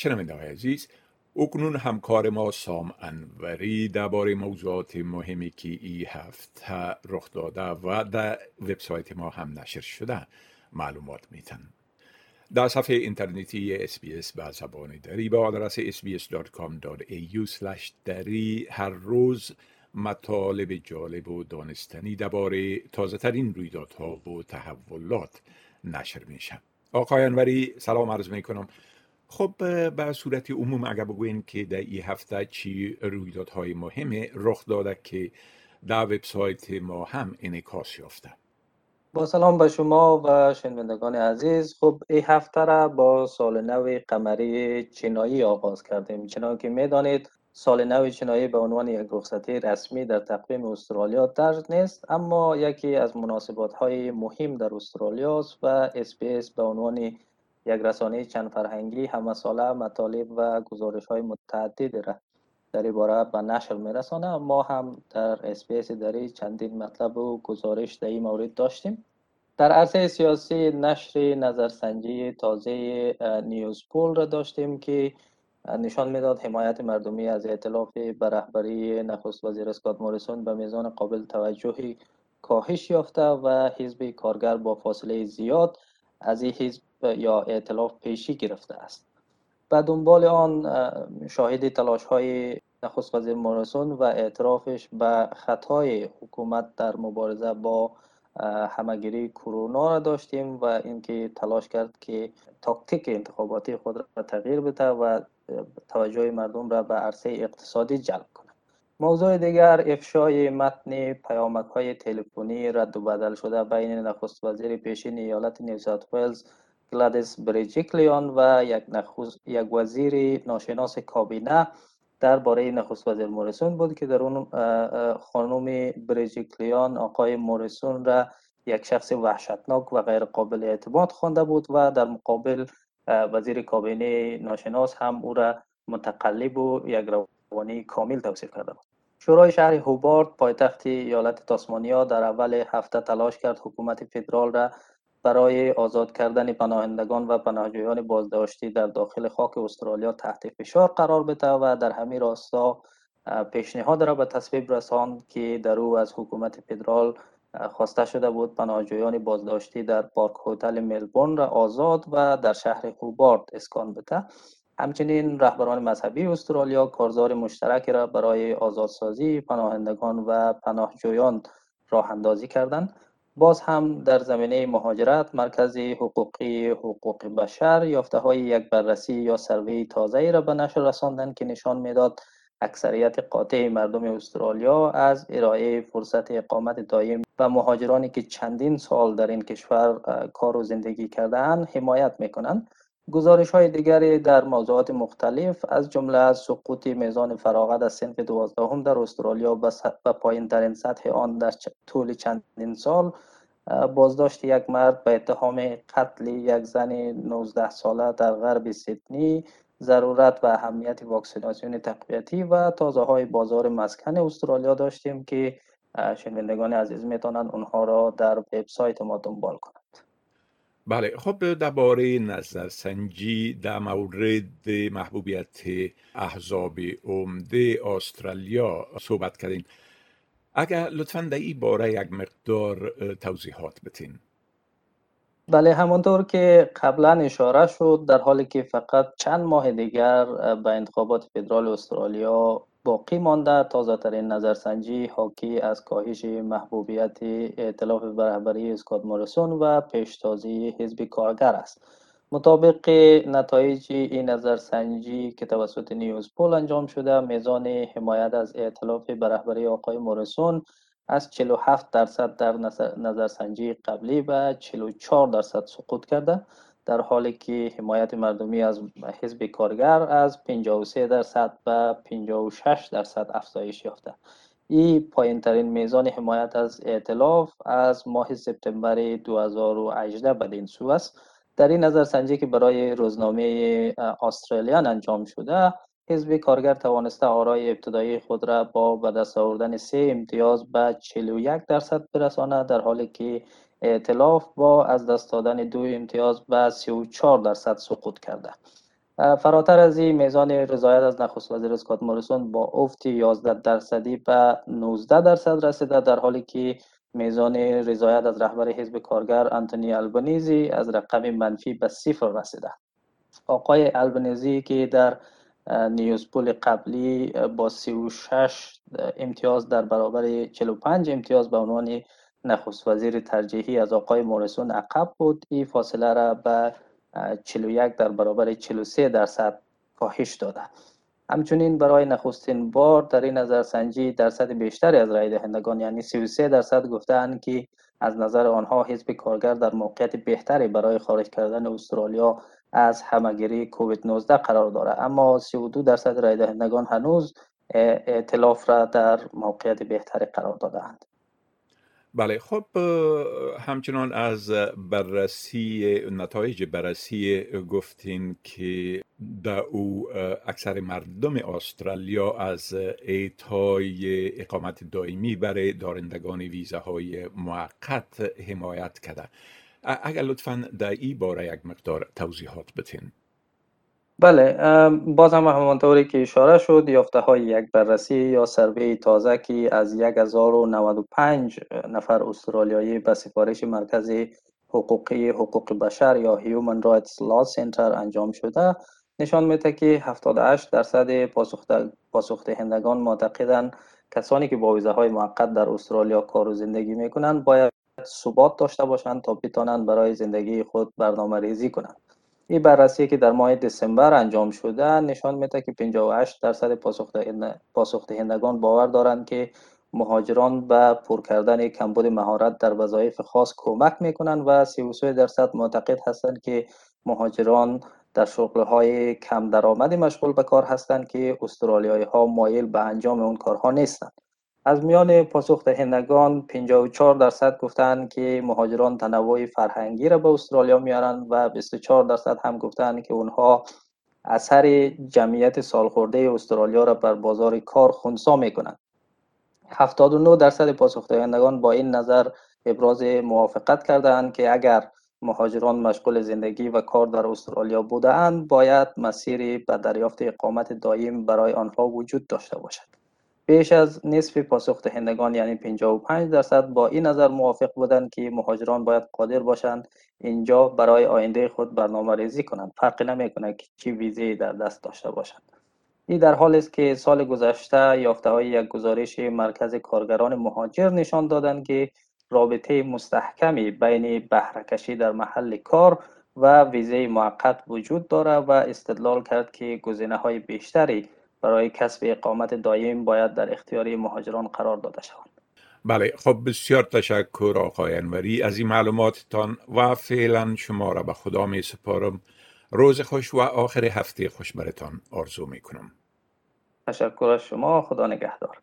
شنونده های عزیز؟ اکنون همکار ما سام انوری درباره موضوعات مهمی که ای هفته رخ داده و در وبسایت ما هم نشر شده معلومات میتن. در صفحه اینترنتی اس به زبان دری به آدرس sbs.com.au دری هر روز مطالب جالب و دانستنی درباره تازه ترین رویدادها و تحولات نشر میشن. آقای انوری سلام عرض می کنم خب به صورت عموم اگر بگوین که در این هفته چی رویدادهای مهم رخ داده که در وبسایت ما هم انعکاس یافته. با سلام به شما و شنوندگان عزیز. خب این هفته را با سال نو قمری چینایی آغاز کردیم. چنان که می‌دانید سال نو چینایی به عنوان یک رخصتی رسمی در تقویم استرالیا درج نیست اما یکی از مناسبات های مهم در استرالیا است و اس‌بی‌اس به عنوان یک رسانه چند فرهنگی همه ساله مطالب و گزارش های متعددی را در این باره به نشر میرسانه ما هم در اس‌بی‌اس دری چندین مطلب و گزارش در این مورد داشتیم. در عرصه سیاسی نشر نظرسنجی تازه نیوزپول را داشتیم که نشان می‌داد حمایت مردمی از ائتلاف به نخست وزیر اسکات موریسون به میزان قابل توجهی کاهش یافته و حزب کارگر با فاصله زیاد از این حزب یا ائتلاف پیشی گرفته است. به دنبال آن شاهد تلاش های نخست وزیر موریسون و اعترافش به خطای حکومت در مبارزه با همگیری کرونا را داشتیم و اینکه تلاش کرد که تاکتیک انتخاباتی خود را تغییر بده و توجه مردم را به عرصه اقتصادی جلب کنه موضوع دیگر افشای متن پیامک های تلفنی رد و بدل شده بین نخست وزیر پیشین ایالت نیو ساوت ویلز گلادیس برجیکلیان و یک, یک وزیر ناشناس کابینه درباره نخست وزیر موریسون بود که در اون خانم برجیکلیان آقای موریسون را یک شخص وحشتناک و غیر قابل اعتماد خوانده بود و در مقابل وزیر کابینه ناشناس هم او را متقلب و یک روانی کامل توصیف کرده بود. شورای شهر هوبارد پایتخت ایالت تاسمانیا در اول هفته تلاش کرد حکومت فدرال را برای آزاد کردن پناهندگان و پناهجویان بازداشتی در داخل خاک استرالیا تحت فشار قرار بده و در همین راستا پیشنهاد را به تصویب رساند که در او از حکومت فدرال خواسته شده بود پناهجویان بازداشتی در پارک هتل ملبورن را آزاد و در شهر هوبارد اسکان بده. همچنین رهبران مذهبی استرالیا کارزار مشترکی را برای آزادسازی پناهندگان و پناهجویان راه اندازی کردند. باز هم در زمینه مهاجرت مرکز حقوقی حقوق بشر یافته های یک بررسی یا سروی تازه را به نشر رساندن که نشان می‌داد اکثریت قاطع مردم استرالیا از ارائه فرصت اقامت دایم و مهاجرانی که چندین سال در این کشور کار و زندگی کردهاند حمایت می‌کنند. گزارش های دیگری در موضوعات مختلف از جمله از سقوط میزان فراغت از سنف دوازدهم در استرالیا و پایین ترین سطح آن در طول چندین سال بازداشت یک مرد به اتهام قتل یک زن 19 ساله در غرب سیدنی ضرورت و اهمیت واکسیناسیون تقویتی و تازه های بازار مسکن استرالیا داشتیم که شنوندگان عزیز می‌تونن اونها را در وبسایت ما دنبال کنند بله خب درباره نظرسنجی در مورد محبوبیت احزاب عمده استرالیا صحبت کردیم. اگر لطفا در این باره یک مقدار توضیحات بتین بله همانطور که قبلا اشاره شد در حالی که فقط چند ماه دیگر به انتخابات فدرال استرالیا باقی مانده تازه ترین نظرسنجی حاکی از کاهش محبوبیت ائتلاف برهبری اسکات موریسون و پیشتازی حزب کارگر است. مطابق نتایج این نظرسنجی که توسط نیوز پول انجام شده میزان حمایت از ائتلاف برهبری آقای موریسون از 47 درصد در نظرسنجی قبلی به 44 درصد سقوط کرده. در حالی که حمایت مردمی از حزب کارگر از 53 درصد به 56 درصد افزایش یافته. این پایین ترین میزان حمایت از ائتلاف از ماه سپتامبر 2018 بدین سو است. در این نظرسنجی که برای روزنامه استرالیان انجام شده حزب کارگر توانسته آرای ابتدایی خود را با به دست آوردن سه امتیاز به 41 درصد برساند در حالی که ائتلاف با از دست دادن دو امتیاز به 34 درصد سقوط کرده. فراتر از این میزان رضایت از نخست وزیر اسکات موریسون با افت 11 درصدی به 19 درصد رسیده در حالی که میزان رضایت از رهبر حزب کارگر انتونی البنیزی از رقم منفی به صفر رسیده. آقای البنیزی که در نیوزپول قبلی با 36 امتیاز در برابر 45 امتیاز به عنوان نخست وزیر ترجیحی از آقای موریسون عقب بود. این فاصله را به 41 در برابر 43 درصد کاهش داده. همچنین برای نخستین بار در این نظرسنجی درصد بیشتری از رای دهندگان یعنی 33 درصد گفتند که از نظر آنها حزب کارگر در موقعیت بهتری برای خارج کردن استرالیا از همگیری کووید 19 قرار دارد. اما 32 درصد رای دهندگان هنوز ائتلاف را در موقعیت بهتری قرار دادند بله خب همچنان از بررسی نتایج بررسی گفتین که در او اکثر مردم استرالیا از ایتای اقامت دائمی برای دارندگان ویزاهای موقت حمایت کرده اگر لطفا در این باره یک مقدار توضیحات بتین بله باز هم همانطوری که اشاره شد یافته های یک بررسی یا سروی تازه که از 1095 نفر استرالیایی به سفارش مرکز حقوقی حقوق بشر یا Human Rights Law Center انجام شده. نشان میده که 78 درصد پاسخ دهندگان معتقدند کسانی که با ویزه های موقت در استرالیا کار و زندگی می‌کنند باید ثبات داشته باشند تا بتوانند برای زندگی خود برنامه ریزی کنند. این بررسی که در ماه دسامبر انجام شده. نشان میده که 58 درصد پاسخ دهندگان باور دارند که مهاجران به پر کردن کمبود مهارت در وظایف خاص کمک می‌کنند و 33 درصد معتقد هستند که مهاجران در شغل های کم درآمدی مشغول به کار هستند که استرالیایی ها مایل به انجام اون کارها نیستند. از میان پاسخ دهندگان 54 درصد گفتند که مهاجران تنوع فرهنگی را به استرالیا میارند و 24 درصد هم گفتند که اونها اثر جمعیت سالخورده استرالیا را بر بازار کار خونسا می‌کنند. 79 درصد پاسخ دهندگان با این نظر ابراز موافقت کردند که اگر مهاجران مشغول زندگی و کار در استرالیا بودند باید مسیری به دریافت اقامت دایم برای آنها وجود داشته باشد. بیش از نصف پاسخ دهندگان یعنی 55 درصد با این نظر موافق بودند که مهاجران باید قادر باشند اینجا برای آینده خود برنامه ریزی کنند. فرقی نمی‌کنه که چی ویزه در دست داشته باشند. این در حال است که سال گذشته یافته های یک گزارش مرکز کارگران مهاجر نشان دادند که رابطه مستحکمی بین بهرهکشی در محل کار و ویزه موقت وجود دارد و استدلال کرد که گزینه های بیشتری برای کسب اقامت دایم باید در اختیاری مهاجران قرار داده شوند بله خب بسیار تشکر آقای انوری. از این معلوماتتان و فعلا شما را به خدا می سپارم. روز خوش و آخر هفته خوش برتان آرزو می کنم. تشکر از شما. خدا نگهدار.